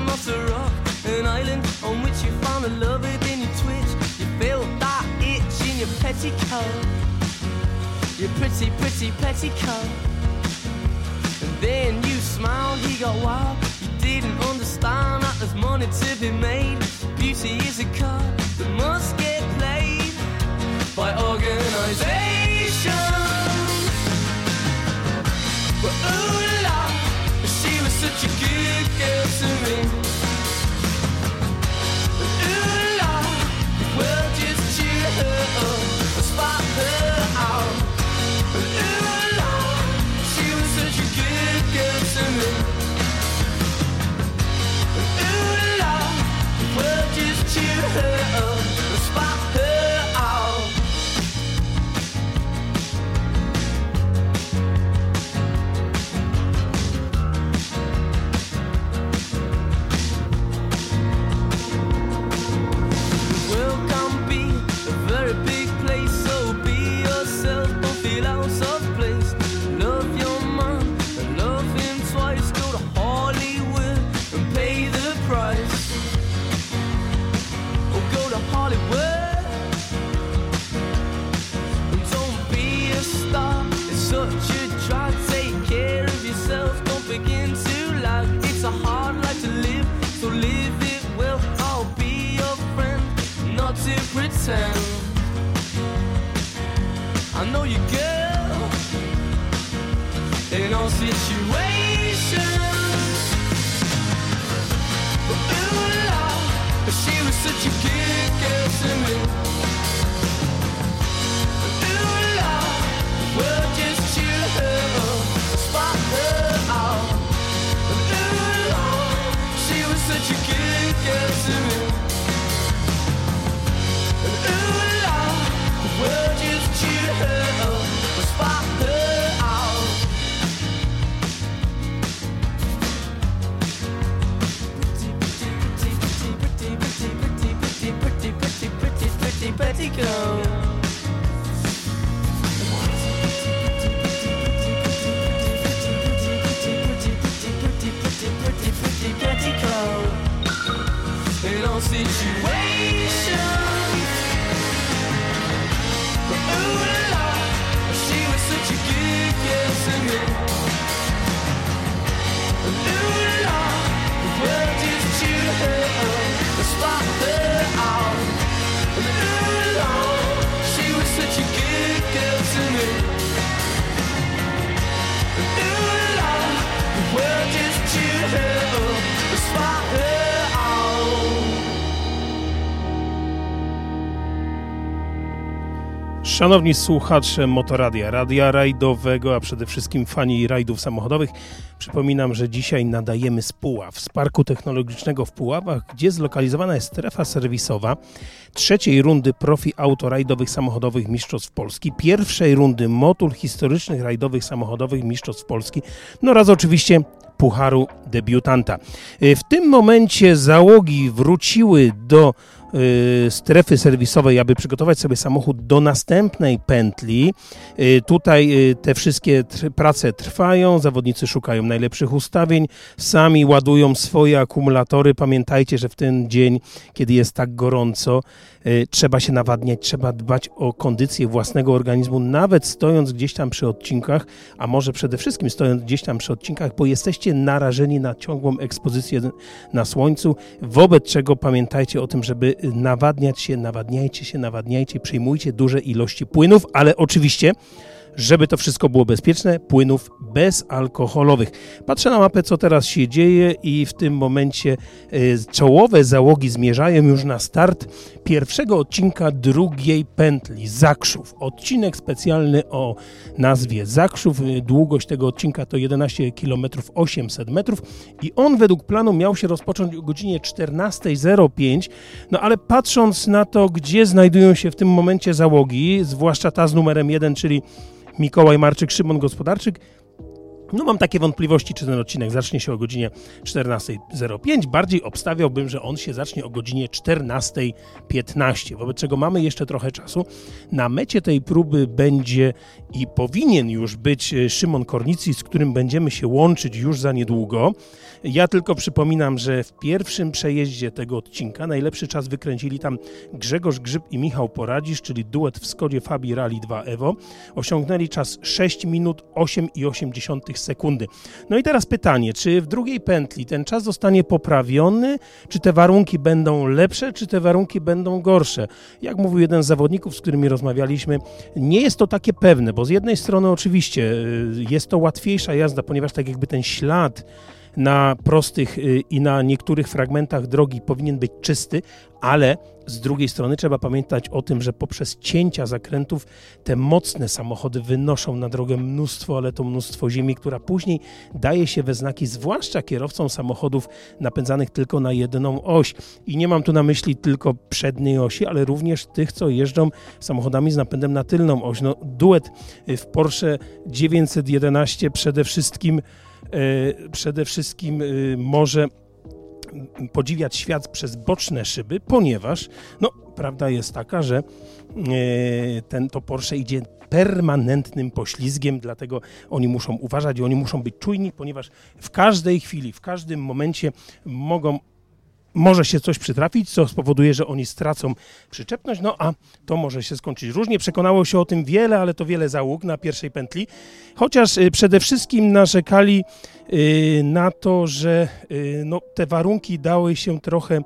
not a rock. An island on which you found a lover, then you twitch. You feel that itch in your petticoat. Your pretty, pretty petticoat. And then you smiled, he got wild. You didn't understand that there's money to be made. Beauty is a card that must get played by organizations. Situations. Ooh la, she was such a girl to me. Szanowni słuchacze Motoradia, radia rajdowego, a przede wszystkim fani rajdów samochodowych, przypominam, że dzisiaj nadajemy z Puław, z Parku Technologicznego w Puławach, gdzie zlokalizowana jest strefa serwisowa trzeciej rundy profi autorajdowych samochodowych Mistrzostw Polski, pierwszej rundy motul historycznych rajdowych samochodowych Mistrzostw Polski, no oraz oczywiście Pucharu Debiutanta. Y, W tym momencie załogi wróciły do strefy serwisowej, aby przygotować sobie samochód do następnej pętli. Y, Tutaj y, te wszystkie prace trwają, zawodnicy szukają najlepszych ustawień, sami ładują swoje akumulatory. Pamiętajcie, że w ten dzień, kiedy jest tak gorąco, y, trzeba się nawadniać, trzeba dbać o kondycję własnego organizmu, nawet stojąc gdzieś tam przy odcinkach, a może przede wszystkim stojąc gdzieś tam przy odcinkach, bo jesteście narażeni na ciągłą ekspozycję na słońcu, wobec czego pamiętajcie o tym, żeby nawadniać się, nawadniajcie się, nawadniajcie, przyjmujcie duże ilości płynów, ale oczywiście żeby to wszystko było bezpieczne, płynów bezalkoholowych. Patrzę na mapę, co teraz się dzieje i w tym momencie y, czołowe załogi zmierzają już na start pierwszego odcinka drugiej pętli Zakrzów. Odcinek specjalny o nazwie Zakrzów. Y, Długość tego odcinka to 11 km 800 metrów i on według planu miał się rozpocząć o godzinie 14.05. No ale patrząc na to, gdzie znajdują się w tym momencie załogi, zwłaszcza ta z numerem 1, czyli Mikołaj Marczyk, Szymon Gospodarczyk, No mam takie wątpliwości, czy ten odcinek zacznie się o godzinie 14.05. Bardziej obstawiałbym, że on się zacznie o godzinie 14.15, wobec czego mamy jeszcze trochę czasu. Na mecie tej próby będzie i powinien już być e, Szymon Kornici, z którym będziemy się łączyć już za niedługo. Ja tylko przypominam, że w pierwszym przejeździe tego odcinka najlepszy czas wykręcili tam Grzegorz Grzyb i Michał Poradzisz, czyli duet w Skodzie Fabii Rally 2 Evo. Osiągnęli czas 6 minut 8,8 sekundy. No i teraz pytanie, czy w drugiej pętli ten czas zostanie poprawiony, czy te warunki będą lepsze, czy te warunki będą gorsze? Jak mówił jeden z zawodników, z którymi rozmawialiśmy, nie jest to takie pewne, bo z jednej strony oczywiście y, jest to łatwiejsza jazda, ponieważ tak jakby ten ślad na prostych y, i na niektórych fragmentach drogi powinien być czysty, ale z drugiej strony trzeba pamiętać o tym, że poprzez cięcia zakrętów te mocne samochody wynoszą na drogę mnóstwo, ale to mnóstwo ziemi, która później daje się we znaki, zwłaszcza kierowcom samochodów napędzanych tylko na jedną oś. I nie mam tu na myśli tylko przedniej osi, ale również tych, co jeżdżą samochodami z napędem na tylną oś. No, duet w Porsche 911 przede wszystkim przede wszystkim e, może podziwiać świat przez boczne szyby, ponieważ no, prawda jest taka, że e, ten to Porsche idzie permanentnym poślizgiem, dlatego oni muszą uważać i oni muszą być czujni, ponieważ w każdej chwili, w każdym momencie mogą może się coś przytrafić, co spowoduje, że oni stracą przyczepność, no a to może się skończyć różnie. Przekonało się o tym wiele, ale to wiele załóg na pierwszej pętli, chociaż y, przede wszystkim narzekali y, na to, że y, no, te warunki dały się trochę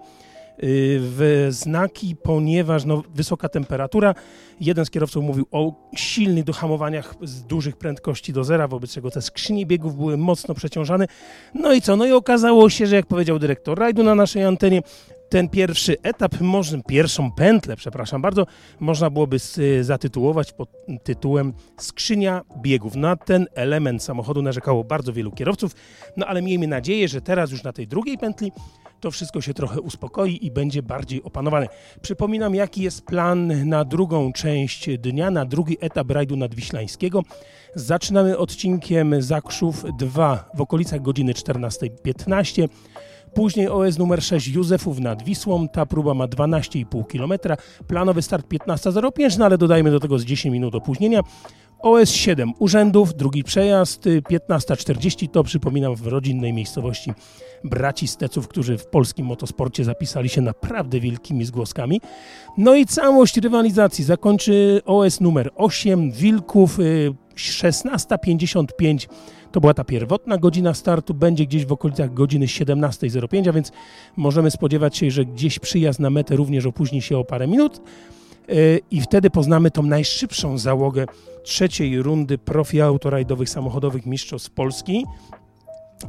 w znaki, ponieważ no, wysoka temperatura. Jeden z kierowców mówił o silnych dohamowaniach z dużych prędkości do zera, wobec czego te skrzynie biegów były mocno przeciążane. No i co? No i okazało się, że jak powiedział dyrektor rajdu na naszej antenie, ten pierwszy etap, może, pierwszą pętlę, przepraszam bardzo, można byłoby zatytułować pod tytułem Skrzynia biegów. Na ten element samochodu narzekało bardzo wielu kierowców, no ale miejmy nadzieję, że teraz już na tej drugiej pętli to wszystko się trochę uspokoi i będzie bardziej opanowane. Przypominam, jaki jest plan na drugą część dnia, na drugi etap rajdu nadwiślańskiego. Zaczynamy odcinkiem Zakrzów 2 w okolicach godziny 14.15. Później OS numer 6 Józefów nad Wisłą. Ta próba ma 12,5 km. Planowy start 15.05, no ale dodajmy do tego z 10 minut opóźnienia. OS 7 urzędów, drugi przejazd, 15.40 to przypominam w rodzinnej miejscowości braci Steców, którzy w polskim motosporcie zapisali się naprawdę wielkimi zgłoskami. No i całość rywalizacji zakończy OS numer 8 Wilków 16.55 y, to była ta pierwotna godzina startu, będzie gdzieś w okolicach godziny 17.05, a więc możemy spodziewać się, że gdzieś przyjazd na metę również opóźni się o parę minut. Y, I wtedy poznamy tą najszybszą załogę trzeciej rundy profi autorajdowych samochodowych mistrzostw Polski.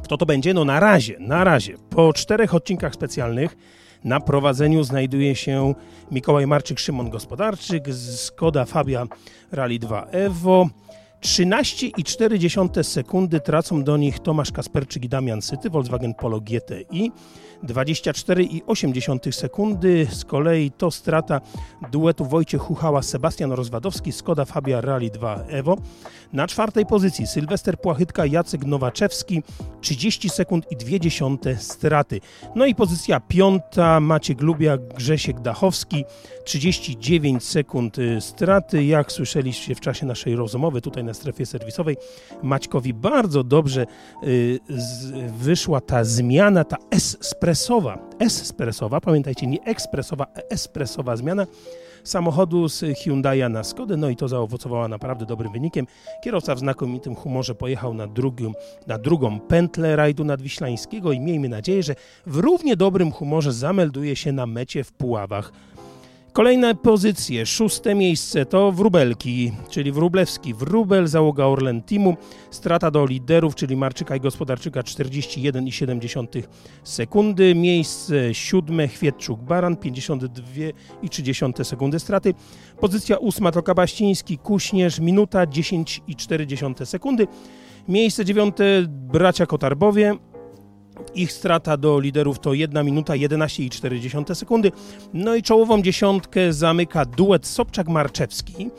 Kto to będzie? No na razie, na razie. Po czterech odcinkach specjalnych na prowadzeniu znajduje się Mikołaj Marczyk, Szymon Gospodarczyk, Skoda Fabia Rally 2 Evo. 13,4 sekundy tracą do nich Tomasz Kasperczyk i Damian Syty, Volkswagen Polo GTI. 24,8 sekundy. Z kolei to strata duetu Wojciech Huchała, Sebastian Rozwadowski, Skoda Fabia Rally 2 Evo. Na czwartej pozycji Sylwester Płachytka, Jacek Nowaczewski, 30 sekund i 2 straty. No i pozycja piąta Maciek Lubia, Grzesiek Dachowski, 39 sekund y, straty. Jak słyszeliście w czasie naszej rozmowy tutaj na strefie serwisowej, Maćkowi bardzo dobrze y, wyszła ta zmiana, ta espressowa, espressowa, pamiętajcie, nie ekspresowa, espressowa zmiana samochodu z Hyundai'a na Skodę, no i to zaowocowało naprawdę dobrym wynikiem. Kierowca w znakomitym humorze pojechał na, drugą, na drugą pętlę rajdu nadwiślańskiego i miejmy nadzieję, że w równie dobrym humorze zamelduje się na mecie w Puławach Kolejne pozycje, szóste miejsce to Wróbelki, czyli Wróblewski, Wróbel, załoga Orlen strata do liderów, czyli Marczyka i Gospodarczyka 41,7 sekundy, miejsce siódme Chwietczuk Baran 52,3 sekundy straty, pozycja ósma to Kabaściński, Kuśnierz, minuta 10,4 sekundy, miejsce dziewiąte Bracia Kotarbowie ich strata do liderów to 1 minuta 11,4 sekundy. No i czołową dziesiątkę zamyka duet Sobczak-Marczewski.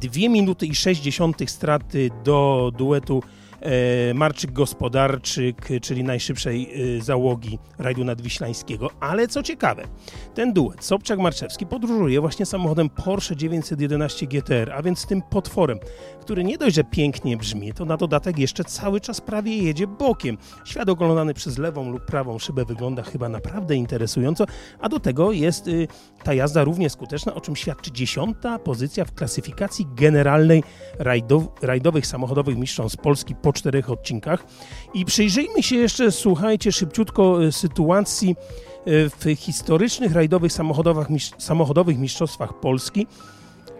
2 y, minuty i 60 straty do duetu e, Marczyk Gospodarczyk, czyli najszybszej e, załogi rajdu nadwiślańskiego. Ale co ciekawe, ten duet Sobczak-Marczewski podróżuje właśnie samochodem Porsche 911 GTR, a więc tym potworem, który nie dość, że pięknie brzmi, to na dodatek jeszcze cały czas prawie jedzie bokiem. Świat oglądany przez lewą lub prawą szybę wygląda chyba naprawdę interesująco, a do tego jest y, ta jazda równie skuteczna, o czym świadczy dziesiąta pozycja w klasyfikacji generalnej rajdow rajdowych samochodowych mistrzostw Polski po czterech odcinkach. I przyjrzyjmy się jeszcze, słuchajcie, szybciutko y, sytuacji y, w historycznych rajdowych samochodowych, samochodowych mistrzostwach Polski.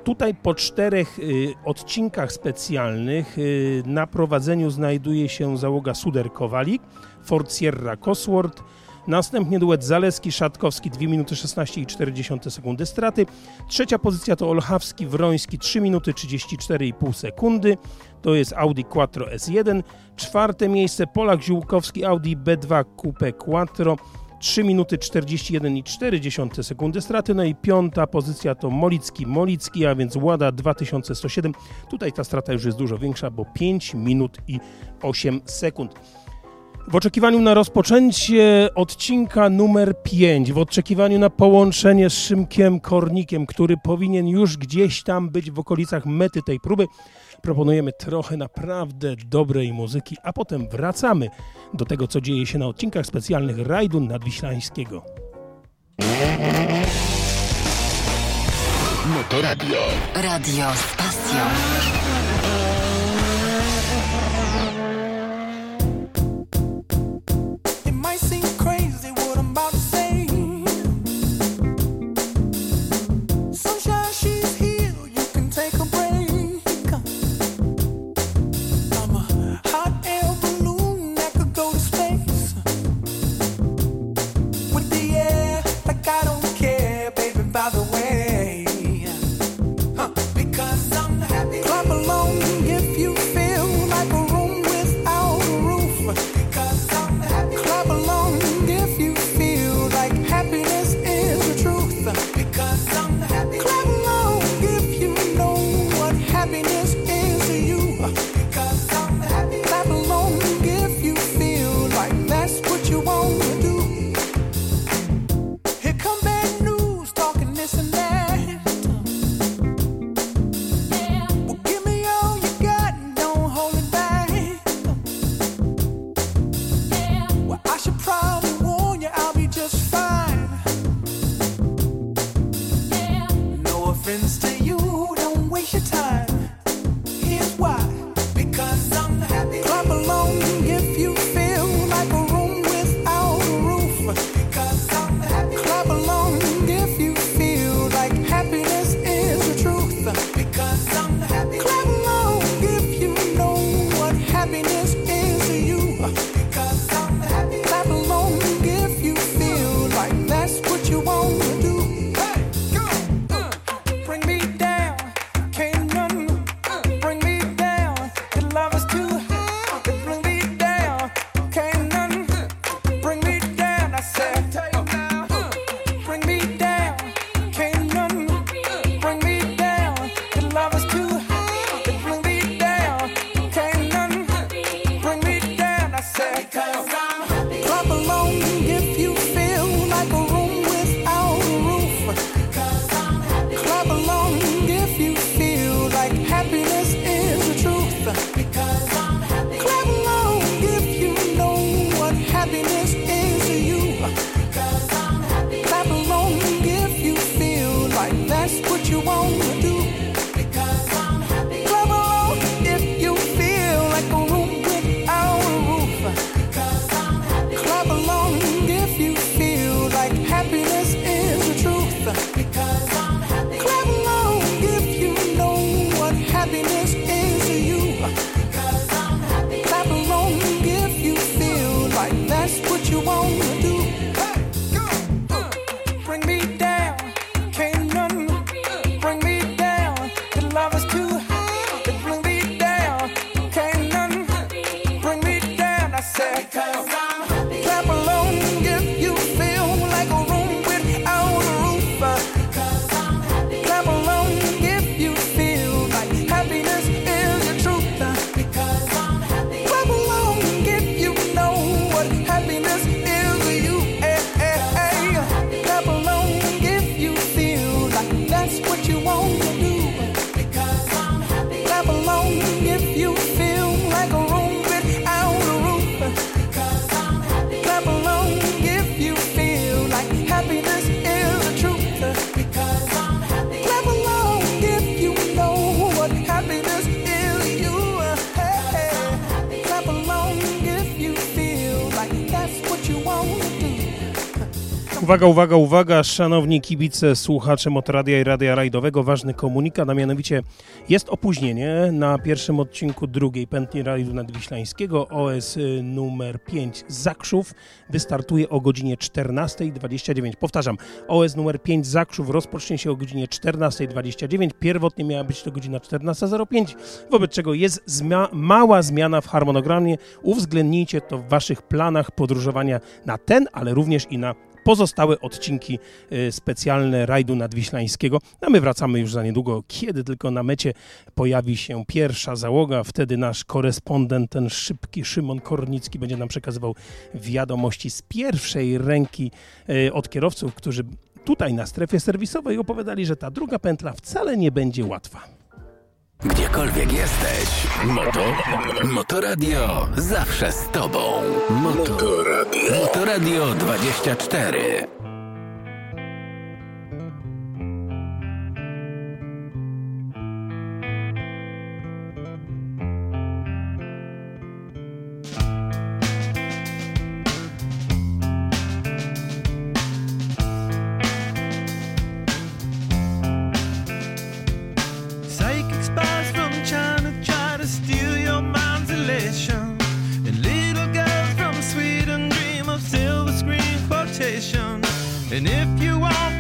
Tutaj po czterech y, odcinkach specjalnych y, na prowadzeniu znajduje się załoga Suder Kowalik, Ford Sierra Cosworth, następnie duet Zaleski-Szatkowski 2 minuty 16 i 40 sekundy straty, trzecia pozycja to Olchawski-Wroński 3 minuty 34,5 sekundy, to jest Audi Quattro S1, czwarte miejsce Polak-Ziółkowski Audi B2 Coupe Quattro 3 minuty 41,4 sekundy straty. No i piąta pozycja to Molicki Molicki, a więc Łada 2107. Tutaj ta strata już jest dużo większa, bo 5 minut i 8 sekund. W oczekiwaniu na rozpoczęcie odcinka numer 5, w oczekiwaniu na połączenie z Szymkiem Kornikiem, który powinien już gdzieś tam być w okolicach mety tej próby, proponujemy trochę naprawdę dobrej muzyki, a potem wracamy do tego, co dzieje się na odcinkach specjalnych rajdu nadwiślańskiego. Motoradio. Radio z pasją. Uwaga, uwaga, uwaga, szanowni kibice, słuchacze Motoradia i Radia Rajdowego. Ważny komunikat, a mianowicie jest opóźnienie na pierwszym odcinku drugiej pętni rajdu nadwiślańskiego. OS numer 5 Zakrzów wystartuje o godzinie 14.29. Powtarzam, OS numer 5 Zakrzów rozpocznie się o godzinie 14.29. Pierwotnie miała być to godzina 14.05, wobec czego jest mała zmiana w harmonogramie. Uwzględnijcie to w waszych planach podróżowania na ten, ale również i na pozostałe odcinki y, specjalne rajdu nadwiślańskiego. A my wracamy już za niedługo, kiedy tylko na mecie pojawi się pierwsza załoga. Wtedy nasz korespondent, ten szybki Szymon Kornicki będzie nam przekazywał wiadomości z pierwszej ręki y, od kierowców, którzy tutaj na strefie serwisowej opowiadali, że ta druga pętla wcale nie będzie łatwa. Gdziekolwiek jesteś, Moto, Motoradio zawsze z Tobą. Motoradio. Motoradio 24. And if you want.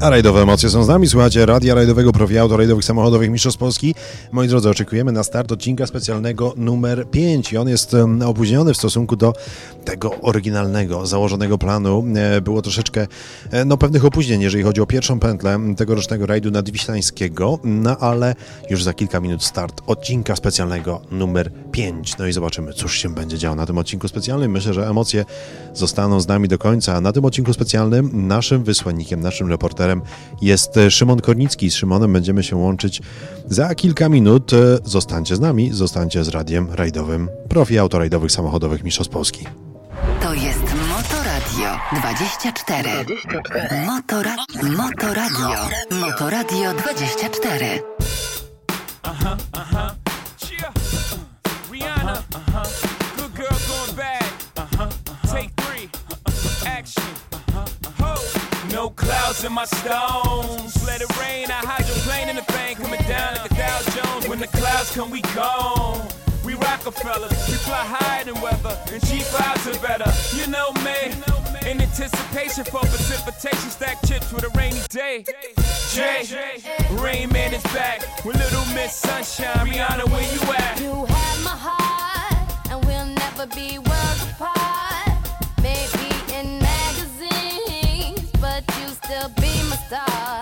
A rajdowe emocje są z nami. Słuchajcie radia rajdowego profi auto rajdowych samochodowych Mistrzostw Polski. Moi drodzy, oczekujemy na start odcinka specjalnego numer 5 i on jest opóźniony w stosunku do tego oryginalnego, założonego planu. E, Było troszeczkę e, no, pewnych opóźnień, jeżeli chodzi o pierwszą pętlę tegorocznego rajdu nadwiślańskiego, no ale już za kilka minut start odcinka specjalnego numer 5. No i zobaczymy, cóż się będzie działo na tym odcinku specjalnym. Myślę, że emocje zostaną z nami do końca. A na tym odcinku specjalnym naszym wysłannikiem, naszym reporterem jest e, Szymon Kornicki. Z Szymonem będziemy się łączyć za kilka minut. E, Zostańcie z nami, zostańcie z radiem rajdowym profi autorajdowych samochodowych Mistrzostw Polski. To jest Motoradio 24. Motora Motoradio. Motoradio 24. Yeah. No in my stones. Let it rain. I hydroplane in the thing coming down like a Dow Jones. When the clouds come, we gone. We Rockefellers, we fly higher than weather, and cheap vibes are better. You know me, in anticipation for precipitation, stack chips with a rainy day. Jay, Rain Man is back with Little Miss Sunshine. Rihanna, where you at? You have my heart, and we'll never be still be my star.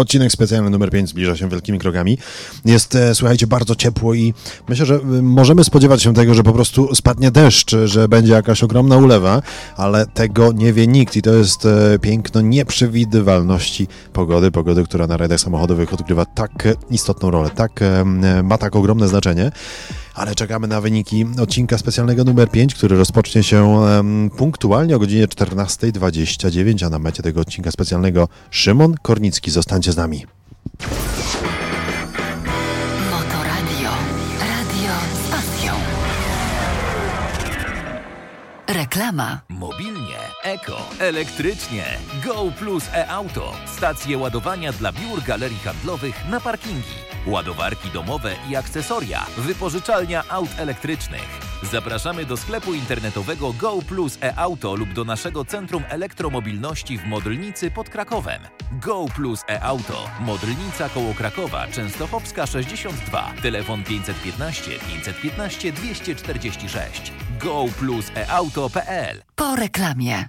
Odcinek specjalny numer 5 zbliża się wielkimi krokami. Jest, e, słuchajcie, bardzo ciepło i myślę, że y, możemy spodziewać się tego, że po prostu spadnie deszcz, że będzie jakaś ogromna ulewa, ale tego nie wie nikt i to jest e, piękno nieprzewidywalności pogody, pogody, która na rajdach samochodowych odgrywa tak istotną rolę, tak e, ma tak ogromne znaczenie ale czekamy na wyniki odcinka specjalnego numer 5, który rozpocznie się punktualnie o godzinie 14.29, a na mecie tego odcinka specjalnego Szymon Kornicki. Zostańcie z nami. Motoradio. Radio z pasją. Reklama. Mobilnie, eko, elektrycznie. Go Plus e-Auto. Stacje ładowania dla biur galerii handlowych na parkingi. Ładowarki domowe i akcesoria. Wypożyczalnia aut elektrycznych. Zapraszamy do sklepu internetowego Go Plus e-Auto lub do naszego Centrum Elektromobilności w Modlnicy pod Krakowem. Go Plus e-Auto. Modlnica koło Krakowa, Częstochowska 62. Telefon 515 515 246. Go Plus e-Auto.pl Po reklamie.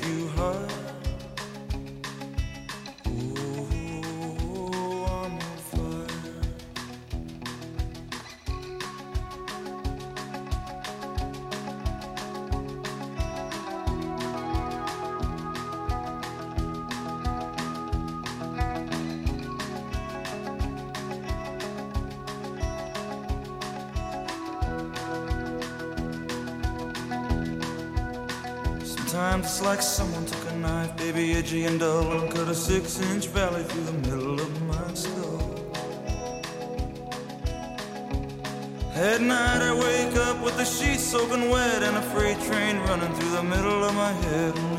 the sheets soaking wet and a freight train running through the middle of my head.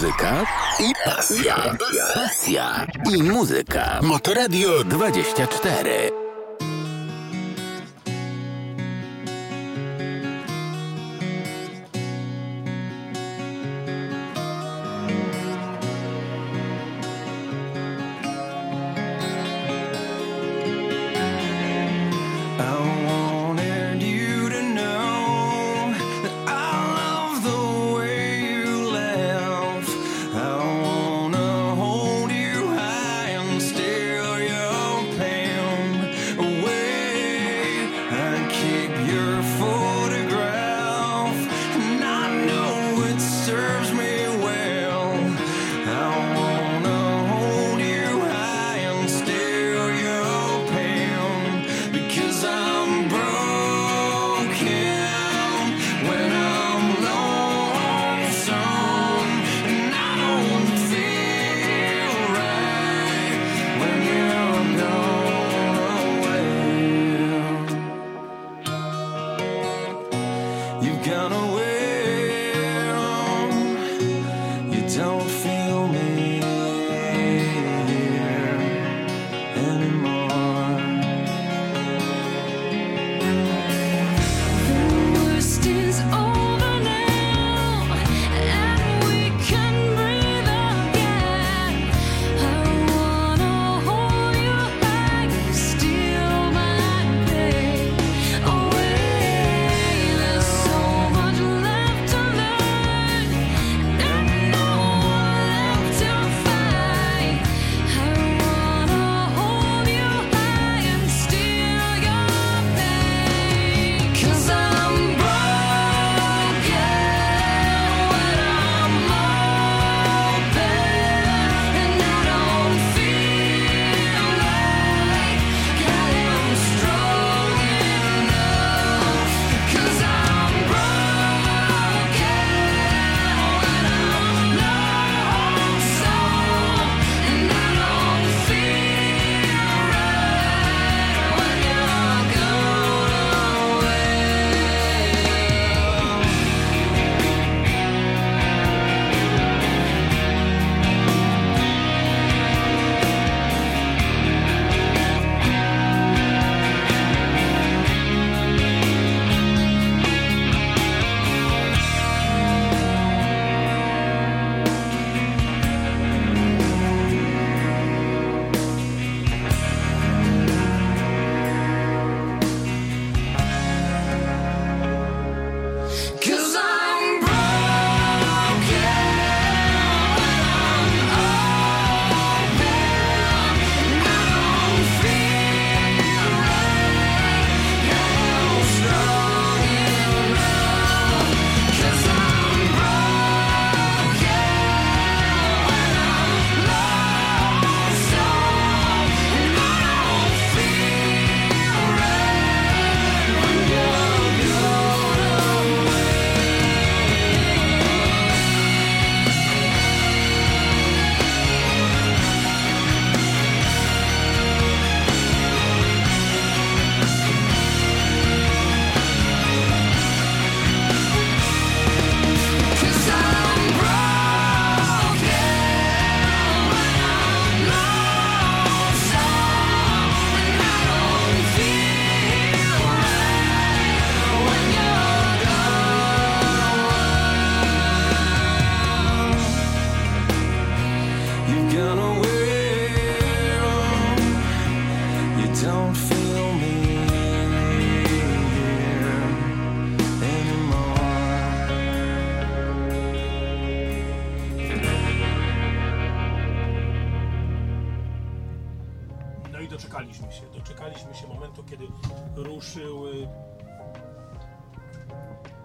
Muzyka i pasja. Pasja i muzyka. Motoradio 24.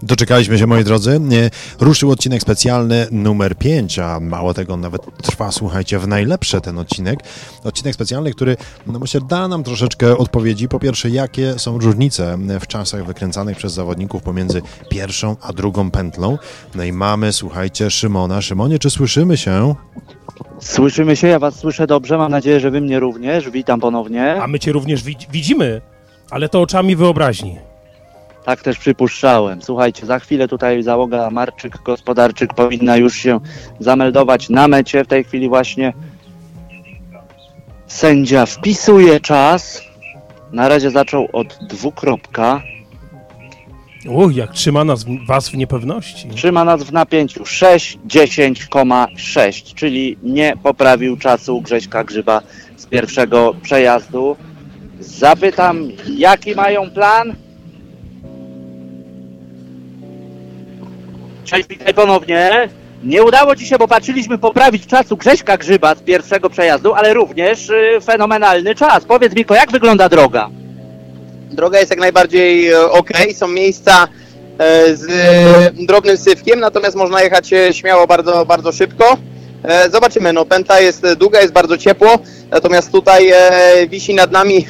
Doczekaliśmy się, moi drodzy. Ruszył odcinek specjalny numer 5, a mało tego, nawet trwa, słuchajcie, w najlepsze ten odcinek. Odcinek specjalny, który, no myślę, da nam troszeczkę odpowiedzi. Po pierwsze, jakie są różnice w czasach wykręcanych przez zawodników pomiędzy pierwszą a drugą pętlą. No i mamy, słuchajcie, Szymona. Szymonie, czy słyszymy się? Słyszymy się, ja was słyszę dobrze, mam nadzieję, że wy mnie również. Witam ponownie. A my cię również widz- widzimy, ale to oczami wyobraźni. Tak też przypuszczałem. Słuchajcie, za chwilę tutaj załoga Marczyk, gospodarczyk powinna już się zameldować na mecie. W tej chwili właśnie sędzia wpisuje czas. Na razie zaczął od dwukropka. Uch, jak trzyma nas, was w niepewności. Trzyma nas w napięciu 6,10,6, czyli nie poprawił czasu Grześka Grzyba z pierwszego przejazdu. Zapytam, jaki mają plan? Cześć, witaj ponownie. Nie udało Ci się, bo patrzyliśmy poprawić czasu Grześka Grzyba z pierwszego przejazdu, ale również y, fenomenalny czas. Powiedz Miko, jak wygląda droga? Droga jest jak najbardziej ok, są miejsca e, z e, drobnym sywkiem, natomiast można jechać e, śmiało bardzo, bardzo szybko. E, Zobaczymy, no pętla jest e, długa, jest bardzo ciepło, natomiast tutaj e, wisi nad nami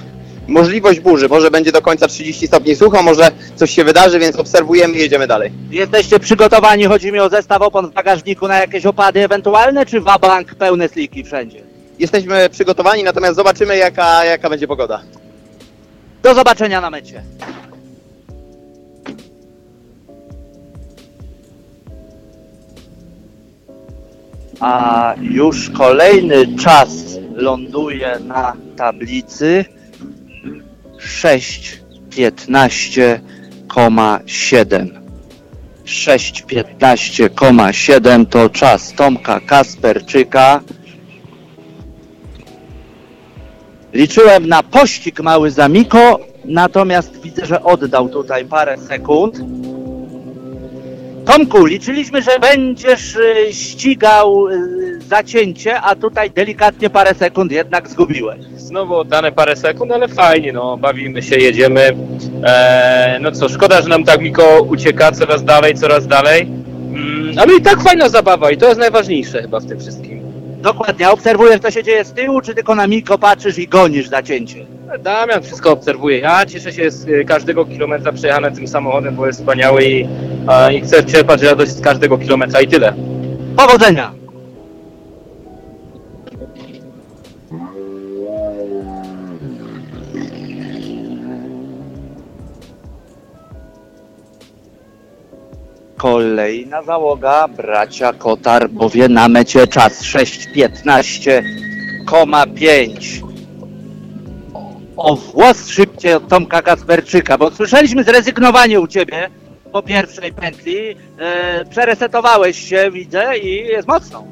możliwość burzy. Może będzie do końca 30 stopni sucho, może coś się wydarzy, więc obserwujemy i jedziemy dalej. Jesteście przygotowani, chodzi mi o zestaw opon w bagażniku na jakieś opady ewentualne, czy wabank pełne sliki wszędzie? Jesteśmy przygotowani, natomiast zobaczymy jaka, jaka będzie pogoda. Do zobaczenia na mecie. A już kolejny czas ląduje na tablicy 6.15,7. 6.15,7 to czas Tomka Kasperczyka. Liczyłem na pościg mały za Miko, natomiast widzę, że oddał tutaj parę sekund. Tomku, liczyliśmy, że będziesz y, ścigał y, zacięcie, a tutaj delikatnie parę sekund jednak zgubiłeś. Znowu oddane parę sekund, ale fajnie, no, bawimy się, jedziemy. Eee, no co, szkoda, że nam tak Miko ucieka coraz dalej, coraz dalej. Mm, ale i tak fajna zabawa i to jest najważniejsze chyba w tym wszystkim. Dokładnie, obserwujesz co się dzieje z tyłu, czy tylko na Miko patrzysz i gonisz zacięcie? Damian wszystko obserwuje. Ja cieszę się z y, każdego kilometra przejechanym tym samochodem, bo jest wspaniały i, i chcę czerpać radość z każdego kilometra i tyle. Powodzenia! Kolejna załoga, bracia Kotar, bowie na mecie czas 6.15,5. O włos szybciej od Tomka Kasperczyka, bo słyszeliśmy zrezygnowanie u Ciebie po pierwszej pętli. E, przeresetowałeś się, widzę, i jest mocno.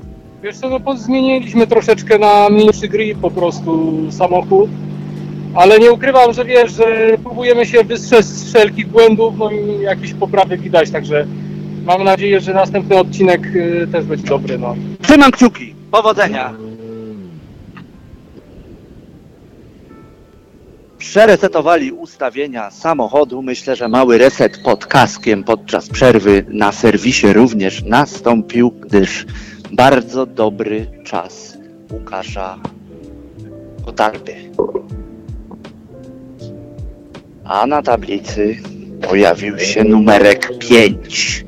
Wiesz co, no zmieniliśmy troszeczkę na mniejszy grip po prostu samochód, ale nie ukrywam, że wiesz, że próbujemy się wystrzec z wszelkich błędów, no i jakieś poprawy widać, także mam nadzieję, że następny odcinek y, też będzie dobry, no. Trzymam kciuki. Powodzenia. Przeresetowali ustawienia samochodu. Myślę, że mały reset pod kaskiem podczas przerwy na serwisie również nastąpił, gdyż bardzo dobry czas Łukasza Kotarby. A na tablicy pojawił się numerek 5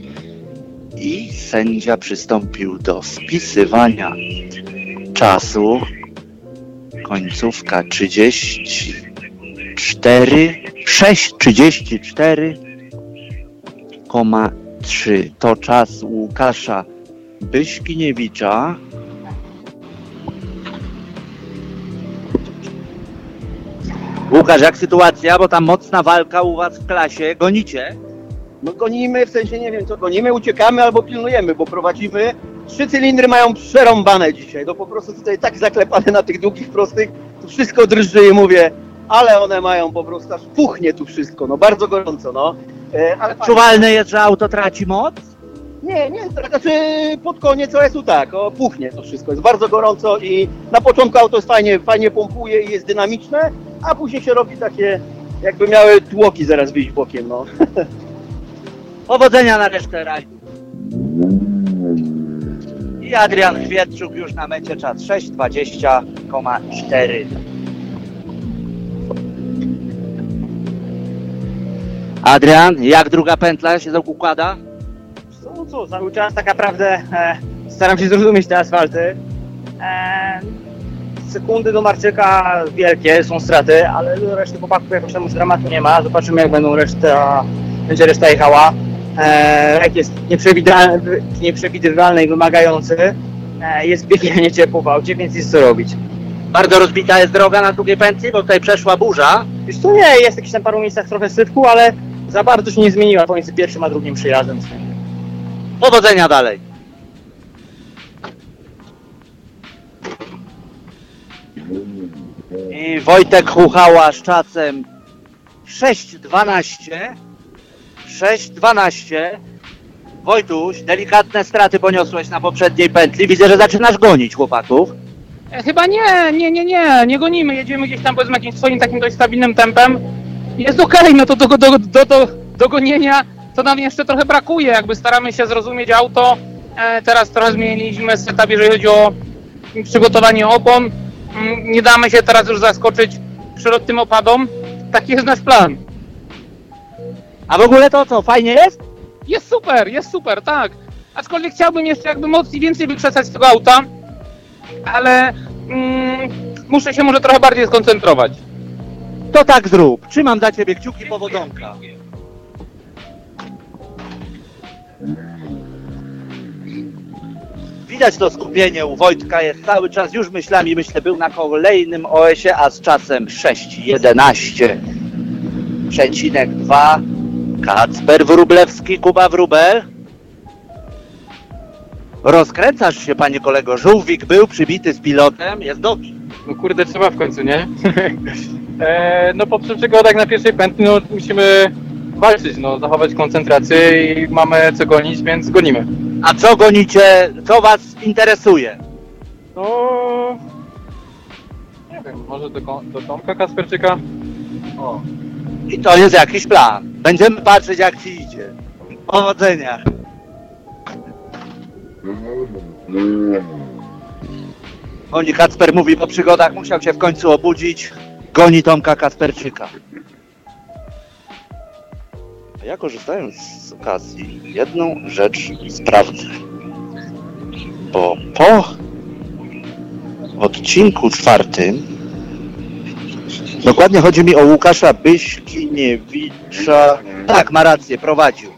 i sędzia przystąpił do wpisywania czasu. Końcówka 34, 6,34,3 to czas Łukasza Byśkiniewicza. Łukasz, jak sytuacja, bo tam mocna walka u was w klasie, gonicie? No gonimy, w sensie nie wiem co gonimy, uciekamy albo pilnujemy, bo prowadzimy trzy cylindry mają przerąbane dzisiaj. No po prostu tutaj tak zaklepane na tych długich, prostych, tu wszystko drży i mówię, ale one mają po prostu aż puchnie tu wszystko, no bardzo gorąco, no. E, ale Czuwalne jest, że auto traci moc? Nie, nie, to znaczy pod koniec OS-u tak, o, puchnie to wszystko, jest bardzo gorąco i na początku auto jest fajnie, fajnie pompuje i jest dynamiczne, a później się robi takie, jakby miały tłoki zaraz wyjść bokiem, no. Powodzenia na resztę rajdu. I Adrian Chwietczuk już na mecie czas 6.20,4. Adrian, jak druga pętla się układa? No co, cały czas tak naprawdę e, staram się zrozumieć te asfalty. E, sekundy do Marczyka wielkie, są straty, ale do reszty chłopaków jakoś tam już dramatu nie ma. Zobaczymy jak będą reszta, będzie reszta jechała. E, rek jest nieprzewidywalny, nieprzewidywalny i wymagający. E, jest piekielnie ciepło w aucie, więc jest co robić. Bardzo rozbita jest droga na drugiej pętli, bo tutaj przeszła burza. Już tu nie, jest jakiś tam paru miejscach trochę sypku, ale za bardzo się nie zmieniła pomiędzy pierwszym a drugim przyjazdem. Powodzenia dalej. I Wojtek Chuchała z czasem 6.12. 6.12. Wojtuś, delikatne straty poniosłeś na poprzedniej pętli. Widzę, że zaczynasz gonić chłopaków. E, Chyba nie, nie, nie, nie, nie gonimy, jedziemy gdzieś tam powiedzmy jakimś swoim takim dość stabilnym tempem. Jest okej, no to do, do, do, do, do, do gonienia to nam jeszcze trochę brakuje, jakby staramy się zrozumieć auto. E, teraz trochę zmieniliśmy setup, jeżeli chodzi o przygotowanie opon. Mm, Nie damy się teraz już zaskoczyć przelotnym opadom. Taki jest nasz plan. A w ogóle to co, fajnie jest? Jest super, jest super, tak. Aczkolwiek chciałbym jeszcze jakby mocniej więcej wykrzesać z tego auta, ale mm, muszę się może trochę bardziej skoncentrować. To tak zrób. Trzymam dla ciebie kciuki powodzonka. Widać to skupienie u Wojtka jest cały czas już myślami, myślę, był na kolejnym OS-ie, a z czasem 6.11 przecinek 2 Kacper Wróblewski, Kuba Wróbel. Rozkręcasz się, panie kolego. Żółwik był przybity z pilotem, jest dobrze. No kurde, trzeba w końcu, nie? e, no po przygodach na pierwszej pętli, no musimy walczyć, no zachować koncentrację i mamy co gonić, więc gonimy. A co gonicie, co was interesuje? No... Nie wiem, może do, do Tomka Kasperczyka? O. I to jest jakiś plan. Będziemy patrzeć, jak ci idzie. Powodzenia. Oni Kacper mówi po przygodach, musiał się w końcu obudzić. Goni Tomka Kasperczyka. A ja korzystając z okazji, jedną rzecz sprawdzę. Bo po odcinku czwartym Dokładnie chodzi mi o Łukasza Byśkiniewicza. Tak, ma rację, prowadził.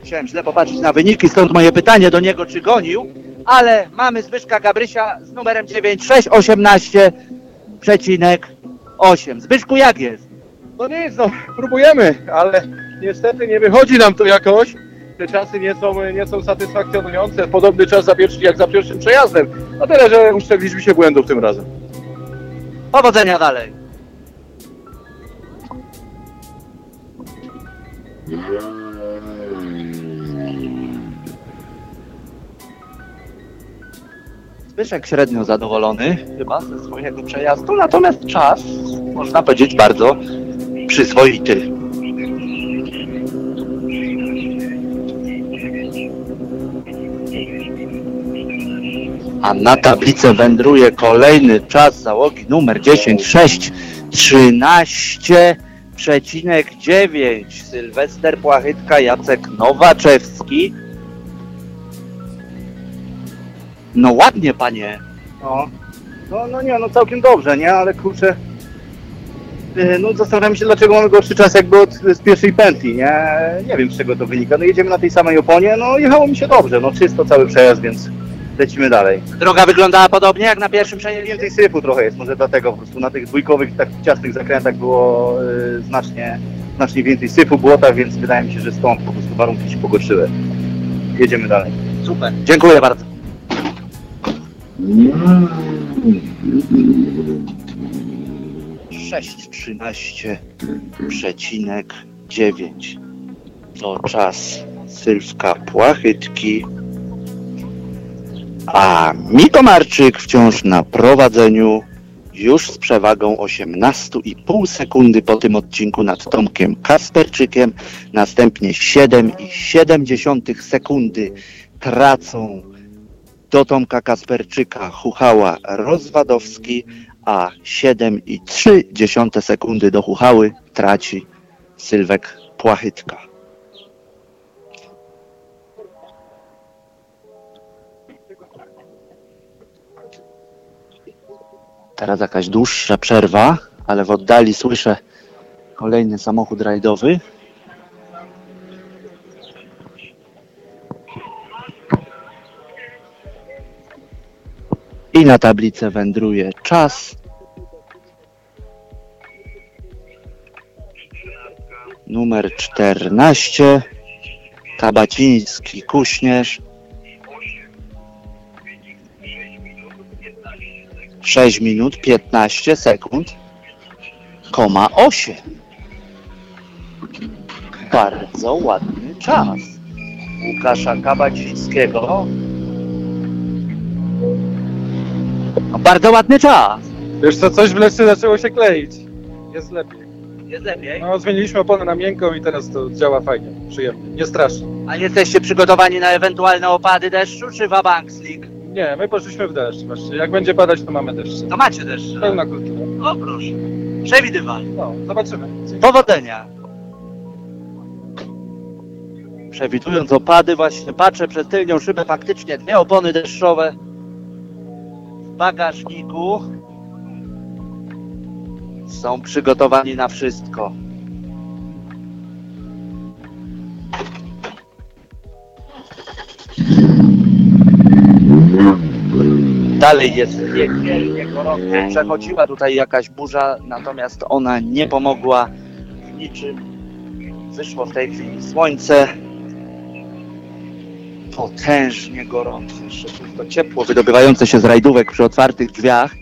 Musiałem źle popatrzeć na wyniki, stąd moje pytanie do niego, czy gonił. Ale mamy Zbyszka Gabrysia z numerem 9618,8. Zbyszku, jak jest? No nic, no próbujemy, ale niestety nie wychodzi nam to jakoś. Te czasy nie są, nie są satysfakcjonujące. Podobny czas za pierwszy, jak za pierwszym przejazdem. No tyle, że uszczegliśmy się błędów tym razem. Powodzenia dalej. Zbyszek średnio zadowolony chyba ze swojego przejazdu, natomiast czas, można powiedzieć, bardzo przyzwoity. A na tablicę wędruje kolejny czas załogi numer 10, 6, 13,9. Sylwester Płachytka, Jacek Nowaczewski. No ładnie, panie. No, no, no nie, no całkiem dobrze, nie? Ale kurczę, yy, no zastanawiam się, dlaczego mamy gorszy czas jakby od, z pierwszej pętli, nie? Nie wiem, z czego to wynika. No jedziemy na tej samej oponie, no jechało mi się dobrze, no czysto cały przejazd, więc lecimy dalej. Droga wyglądała podobnie jak na pierwszym przejeździe? Więcej sypu trochę jest, może dlatego po prostu na tych dwójkowych, tak ciasnych zakrętach było yy, znacznie, znacznie więcej sypu, błota, więc wydaje mi się, że stąd po prostu warunki się pogorszyły. Jedziemy dalej. Super, dziękuję bardzo. Sześć trzynaście przecinek dziewięć. To czas Sylwka Płachytki. A Miko Marczyk wciąż na prowadzeniu już z przewagą 18,5 sekundy po tym odcinku nad Tomkiem Kasperczykiem. Następnie 7,7 sekundy tracą do Tomka Kasperczyka Chuchała Rozwadowski, a 7,3 sekundy do Chuchały traci Sylwek Płachytka. Teraz jakaś dłuższa przerwa, ale w oddali słyszę kolejny samochód rajdowy. I na tablicę wędruje czas. Numer 14. Kabaciński Kuśnierz. 6 minut 15 sekund, koma 8. Bardzo ładny czas. Łukasza Kabacińskiego. Bardzo ładny czas. Wiesz co, coś w Leszczy zaczęło się kleić. Jest lepiej. Jest lepiej. No, zmieniliśmy oponę na miękką i teraz to działa fajnie, przyjemnie, nie strasznie. A jesteście przygotowani na ewentualne opady deszczu, czy wabank slick? Nie, my poszliśmy w deszcz właśnie. Jak będzie padać, to mamy deszcz. To macie deszcz. Pełna kultura. O proszę. Przewidywalnie. No, zobaczymy. Powodzenia. Przewidując opady, właśnie patrzę przez tylnią szybę, faktycznie dwie opony deszczowe bagażniku. Są przygotowani na wszystko. Dalej jest piekielnie gorąco. Przechodziła tutaj jakaś burza, natomiast ona nie pomogła w niczym. Wyszło w tej chwili słońce. Potężnie gorąco. Jeszcze tylko ciepło wydobywające się z rajdówek przy otwartych drzwiach.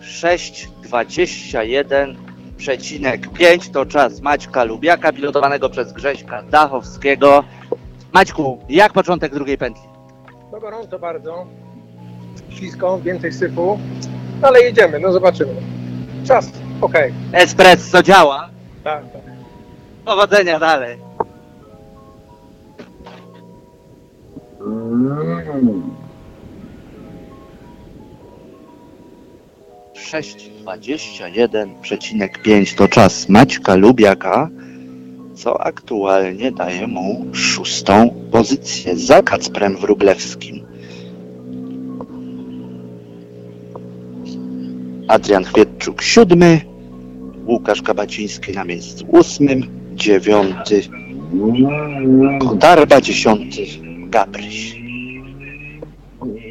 6,21,5 to czas Maćka Lubiaka, pilotowanego przez Grześka Dachowskiego. Maćku, jak początek drugiej pętli? No gorąco bardzo. Ślisko, więcej syfu. Ale jedziemy, no zobaczymy. Czas, okej. Espresso działa. Tak, tak. Powodzenia dalej. Sześć dwadzieścia jeden przecinek pięć to czas Maćka Lubiaka, co aktualnie daje mu szóstą pozycję za Kacprem Wróblewskim. Adrian Chwietczuk siódmy, Łukasz Kabaciński na miejscu ósmym, dziewiąty Kodarba, dziesiąty Gabryś.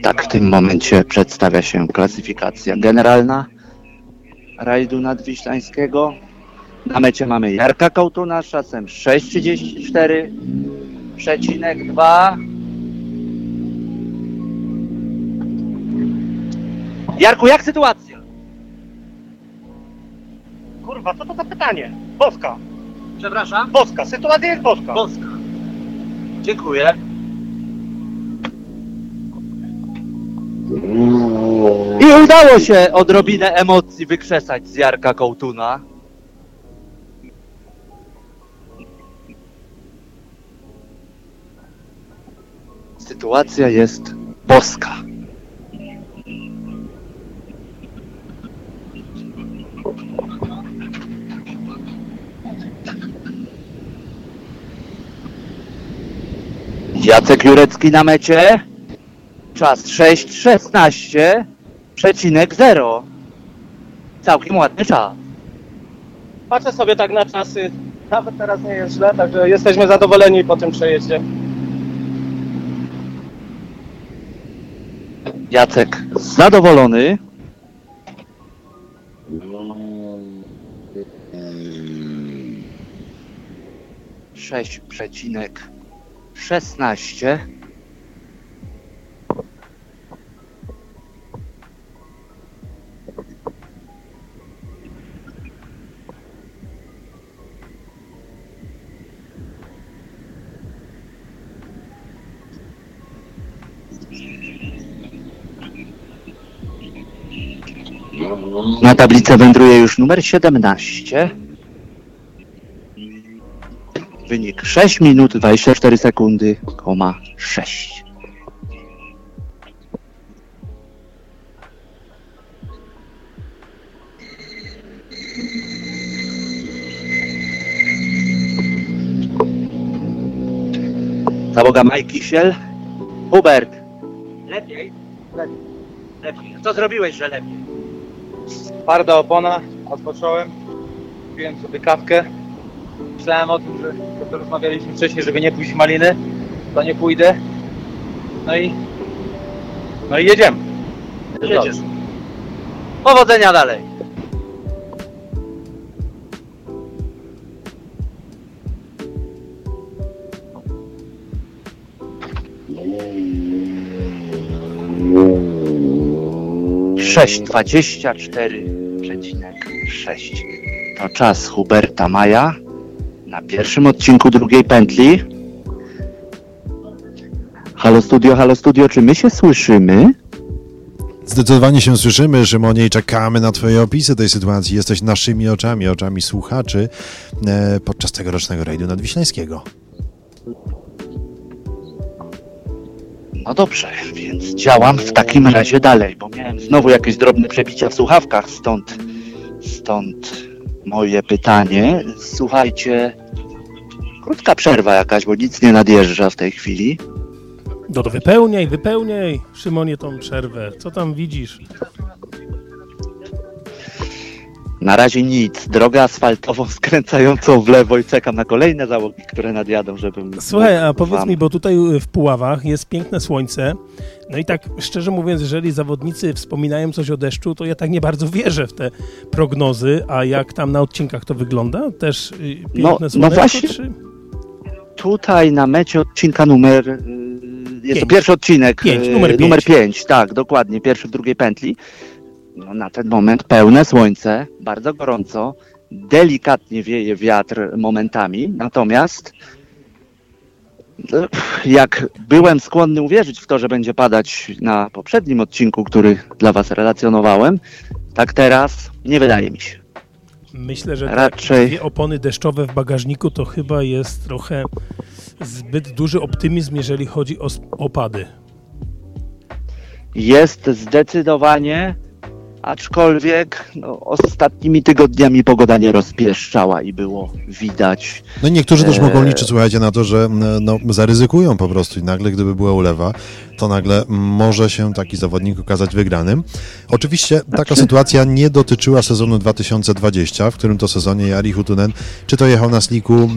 Tak w tym momencie przedstawia się klasyfikacja generalna rajdu nadwiślańskiego. Na mecie mamy Jarka Kołtuna z czasem 6,34,2. Jarku, jak sytuacja? Kurwa, co to za pytanie? Boska. Przepraszam? Boska, sytuacja jest boska. Boska. Dziękuję. I udało się odrobinę emocji wykrzesać z Jarka Kołtuna. Sytuacja jest boska. Jacek Jurecki na mecie. Czas 6,16 przecinek 0. Całkiem ładny czas. Patrzę sobie tak na czasy. Nawet teraz nie jest źle, także jesteśmy zadowoleni po tym przejeździe. Jacek zadowolony. Sześć przecinek szesnaście. Na tablicę wędruje już numer 17. Wynik 6 minut 24 sekundy, koma 6. Załoga Mike Kisiel. Hubert. Lepiej. Lepiej. Lepiej. Co zrobiłeś, że lepiej? Twarda opona, odpocząłem, piłem sobie kawkę. Myślałem o tym, że to rozmawialiśmy wcześniej, żeby nie pójść w maliny, to nie pójdę. No i, no i jedziemy. Jedziesz. Powodzenia dalej. Sześć dwadzieścia cztery przecinek sześć. To czas Huberta Maja na pierwszym odcinku drugiej pętli. Halo studio, halo studio, czy my się słyszymy? Zdecydowanie się słyszymy, Szymonie, i czekamy na Twoje opisy tej sytuacji. Jesteś naszymi oczami, oczami słuchaczy e, podczas tegorocznego rajdu nadwiślańskiego. No dobrze, więc działam w takim razie dalej, bo miałem znowu jakieś drobne przebicia w słuchawkach, stąd, stąd moje pytanie. Słuchajcie, krótka przerwa jakaś, bo nic nie nadjeżdża w tej chwili. No to wypełniaj, wypełniaj, Szymonie, tą przerwę. Co tam widzisz? Na razie nic. Drogę asfaltową skręcającą w lewo i czekam na kolejne załogi, które nadjadą, żebym... Słuchaj, a powiedz mi, bo tutaj w Puławach jest piękne słońce, no i tak szczerze mówiąc, jeżeli zawodnicy wspominają coś o deszczu, to ja tak nie bardzo wierzę w te prognozy, a jak tam na odcinkach to wygląda? Też y, piękne No, no właśnie. czy... Tutaj na mecie odcinka numer. y, Jest to Pięć. pierwszy odcinek. Pięć, y, numer pięć. numer 5, tak, dokładnie, pierwszy w drugiej pętli. No, na ten moment pełne słońce, bardzo gorąco, delikatnie wieje wiatr momentami, natomiast jak byłem skłonny uwierzyć w to, że będzie padać na poprzednim odcinku, który dla Was relacjonowałem, tak teraz nie wydaje mi się. Myślę, że Raczej- dwie opony deszczowe w bagażniku to chyba jest trochę zbyt duży optymizm, jeżeli chodzi o opady. Jest zdecydowanie, aczkolwiek no, ostatnimi tygodniami pogoda nie rozpieszczała i było widać. No i niektórzy też e, mogą liczyć, słuchajcie, na to, że m, no, zaryzykują po prostu i nagle, gdyby była ulewa, to nagle może się taki zawodnik okazać wygranym. Oczywiście taka sytuacja nie dotyczyła sezonu 2020, w którym to sezonie Jari Hutunen, czy to jechał na sliku e,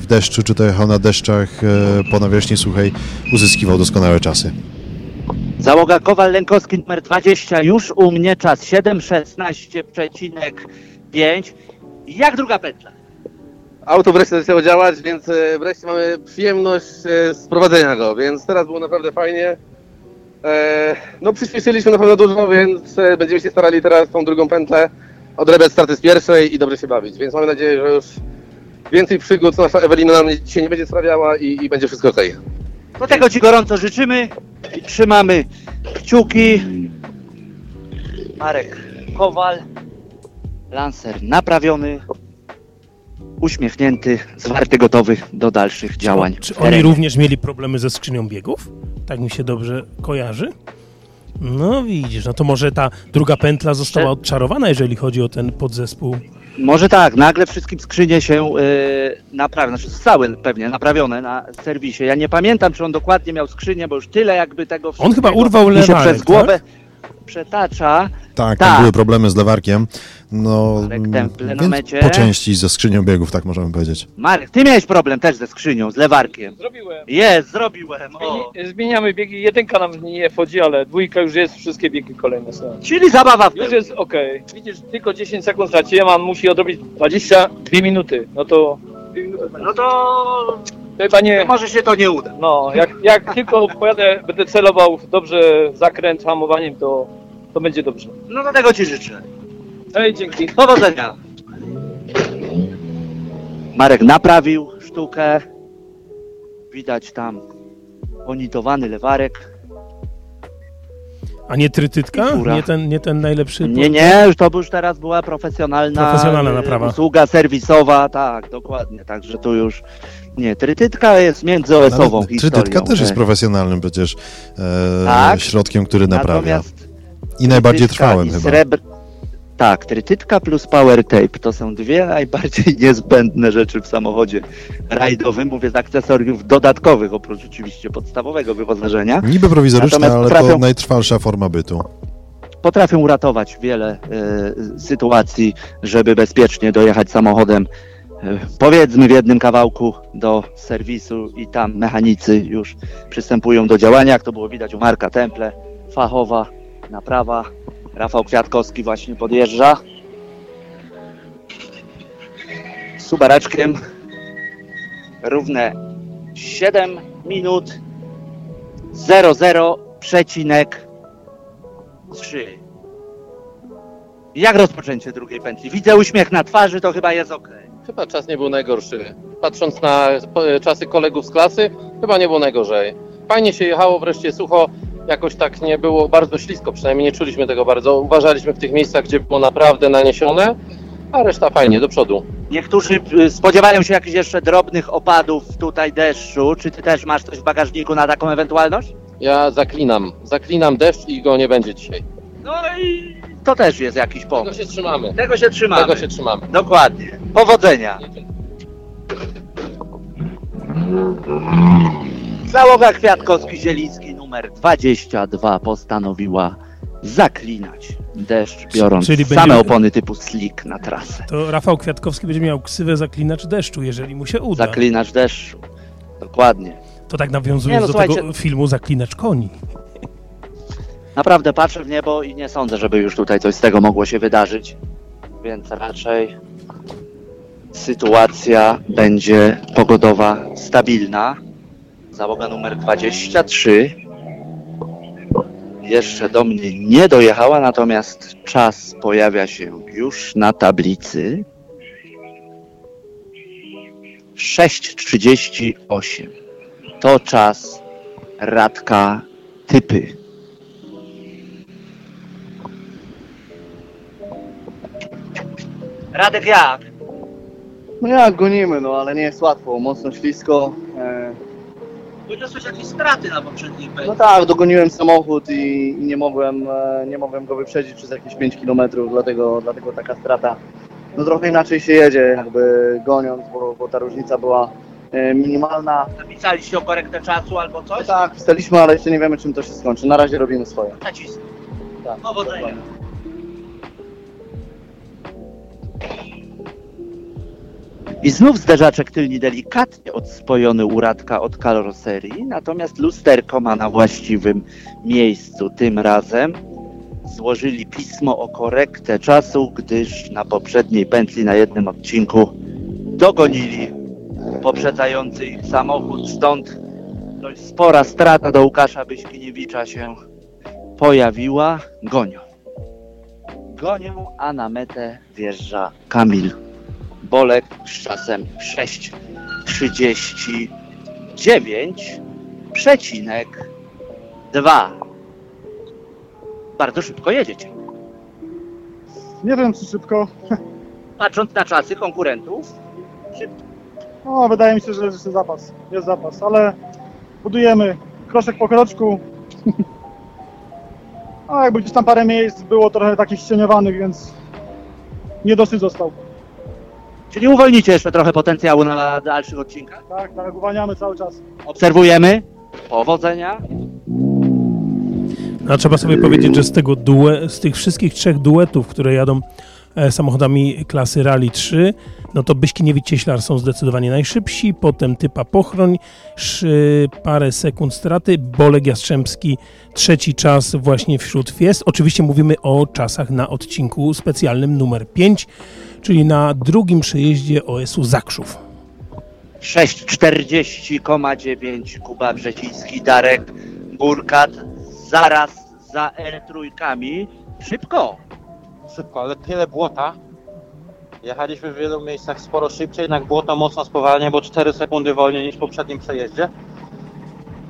w deszczu, czy to jechał na deszczach e, po nawierzchni suchej, uzyskiwał doskonałe czasy. Załoga Kowal-Lękowski numer 20, już u mnie czas 7,16,5. Jak druga pętla? Auto wreszcie zaczęło działać, więc e, wreszcie mamy przyjemność e, z prowadzenia go, więc teraz było naprawdę fajnie. E, No przyspieszyliśmy na pewno dużo, więc będziemy się starali teraz tą drugą pętlę odrabiać starty z pierwszej i dobrze się bawić, więc mamy nadzieję, że już więcej przygód nasza Ewelina nam dzisiaj nie będzie sprawiała i, i będzie wszystko okej. Do tego Ci gorąco życzymy i trzymamy kciuki. Marek Kowal, lancer naprawiony, uśmiechnięty, zwarty, gotowy do dalszych działań. Czy oni również mieli problemy ze skrzynią biegów? Tak mi się dobrze kojarzy. No widzisz, no to może ta druga pętla została odczarowana, jeżeli chodzi o ten podzespół. Może tak, nagle wszystkim skrzynie się yy, naprawią, znaczy zostały pewnie naprawione na serwisie. Ja nie pamiętam, czy on dokładnie miał skrzynię, bo już tyle jakby tego On chyba urwał lewarek, przez głowę przetacza. Tak, tam były problemy z lewarkiem. No, więc po części ze skrzynią biegów, tak możemy powiedzieć. Marek, ty miałeś problem też ze skrzynią, z lewarkiem. Zrobiłem. Jest, zrobiłem. O. Zmieni- Zmieniamy biegi, jedynka nam nie wchodzi, ale dwójka już jest, wszystkie biegi kolejne są. Czyli zabawa w Już jest okej. Widzisz, tylko 10 sekund straciłem, a on musi odrobić 22 minuty. No to... No to... Chyba nie... Może się to nie uda. No, jak, jak tylko pojadę, będę celował dobrze zakręt hamowaniem, to, to będzie dobrze. No do tego ci życzę. Ej, dzięki. Powodzenia. Marek naprawił sztukę. Widać tam ponitowany lewarek. A nie trytytka? Nie ten, nie ten najlepszy? Nie, nie, już to już teraz była profesjonalna, Profesjonalna e, naprawa. usługa serwisowa, tak, dokładnie, także tu już nie, trytytka jest międzyOS-ową Ale historią. Trytytka też jest profesjonalnym przecież e, Tak. środkiem, który naprawia. Natomiast I najbardziej trwałym i chyba. Tak, trytytka plus power tape to są dwie najbardziej niezbędne rzeczy w samochodzie rajdowym, mówię z akcesoriów dodatkowych, oprócz oczywiście podstawowego wyposażenia. Niby prowizoryczne, Natomiast ale potrafią- to najtrwalsza forma bytu. potrafią uratować wiele e, sytuacji, żeby bezpiecznie dojechać samochodem, e, powiedzmy w jednym kawałku do serwisu i tam mechanicy już przystępują do działania, jak to było widać u Marka Temple, fachowa naprawa. Rafał Kwiatkowski właśnie podjeżdża. Z Subaraczkiem równe 7 minut 00 przecinek 3. Jak rozpoczęcie drugiej pętli? Widzę uśmiech na twarzy, to chyba jest ok. Chyba czas nie był najgorszy. Patrząc na po- czasy kolegów z klasy, chyba nie było najgorzej. Fajnie się jechało, wreszcie sucho. Jakoś tak nie było bardzo ślisko, przynajmniej nie czuliśmy tego bardzo. Uważaliśmy w tych miejscach, gdzie było naprawdę naniesione, a reszta fajnie, do przodu. Niektórzy y, spodziewają się jakichś jeszcze drobnych opadów tutaj deszczu. Czy ty też masz coś w bagażniku na taką ewentualność? Ja zaklinam, zaklinam deszcz i go nie będzie dzisiaj. No i to też jest jakiś pomysł. Tego się trzymamy. Tego się trzymamy. Tego się trzymamy. Dokładnie. Powodzenia. Załoga Kwiatkowski-Zieliński numer 22 postanowiła zaklinać deszcz, biorąc Czyli same będzie- opony typu slick na trasę. To Rafał Kwiatkowski będzie miał ksywę zaklinacz deszczu, jeżeli mu się uda. Zaklinacz deszczu. Dokładnie. To tak nawiązując no do tego filmu Zaklinacz koni. Naprawdę patrzę w niebo i nie sądzę, żeby już tutaj coś z tego mogło się wydarzyć. Więc raczej sytuacja będzie pogodowa stabilna. Załoga numer 23 jeszcze do mnie nie dojechała, natomiast czas pojawia się już na tablicy. 6.38 to czas Radka Typy. Radek jak? No jak gonimy, no ale nie jest łatwo, mocno ślisko. E, Wyniosłeś jakieś straty na poprzedniej no tak, dogoniłem samochód i, i nie, mogłem, e, nie mogłem go wyprzedzić przez jakieś 5 km, dlatego, dlatego taka strata. No trochę inaczej się jedzie, jakby goniąc, bo, bo ta różnica była e, minimalna. Napisaliście o korektę czasu albo coś? Tak, pisaliśmy, ale jeszcze nie wiemy czym to się skończy. Na razie robimy swoje. Nacisk. Tak. Powodzenia. I znów zderzaczek tylni delikatnie odspojony u Radka od karoserii, natomiast lusterko ma na właściwym miejscu. Tym razem złożyli pismo o korektę czasu, gdyż na poprzedniej pętli na jednym odcinku dogonili poprzedzający ich samochód, stąd dość spora strata do Łukasza Byśkiniewicza się pojawiła. Gonią. Gonią, a na metę wjeżdża Kamil Bolek z czasem 6.39 przecinek 2. Bardzo szybko jedziecie. Nie wiem, czy szybko. Patrząc na czasy konkurentów, No, wydaje mi się, że jest zapas. Jest zapas, ale budujemy kroczek po kroczku. A jakby gdzieś tam parę miejsc było trochę takich ścieniowanych, więc niedosyt został. Czyli uwolnicie jeszcze trochę potencjału na dalszych odcinkach. Tak, tak, uwalniamy cały czas. Obserwujemy. Powodzenia. No, trzeba sobie powiedzieć, że z, tego due, z tych wszystkich trzech duetów, które jadą e, samochodami klasy Rally 3, no to Byśkiniewicz-Cieślar są zdecydowanie najszybsi, potem Typa Pochroń, szy, parę sekund straty, Bolek Jastrzębski, trzeci czas właśnie wśród Fiest. Oczywiście mówimy o czasach na odcinku specjalnym numer 5, czyli na drugim przejeździe OS-u Zakrzów. 6,40,9 Kuba Brzeciński, Darek Burkat, zaraz za R3. Szybko. Szybko, ale tyle błota. Jechaliśmy w wielu miejscach sporo szybciej, jednak błoto mocno spowalnia, bo 4 sekundy wolniej niż w poprzednim przejeździe.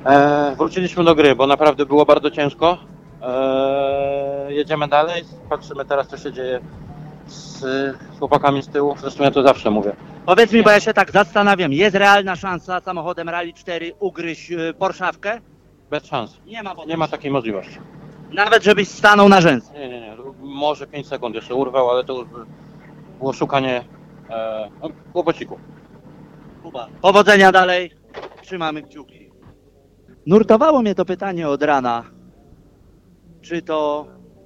Eee, wróciliśmy do gry, bo naprawdę było bardzo ciężko. Eee, jedziemy dalej, patrzymy teraz co się dzieje z chłopakami z tyłu. Zresztą ja to zawsze mówię. Powiedz mi, bo ja się tak zastanawiam, jest realna szansa samochodem Rally 4 ugryźć y, Porszawkę? Bez szans. Nie ma, Nie ma takiej możliwości. Nawet żebyś stanął na rzęsy. Nie, nie, nie. Może 5 sekund jeszcze urwał, ale to już by było szukanie e, no, kłopociku. Kuba. Powodzenia dalej, trzymamy kciuki. Nurtowało mnie to pytanie od rana, czy to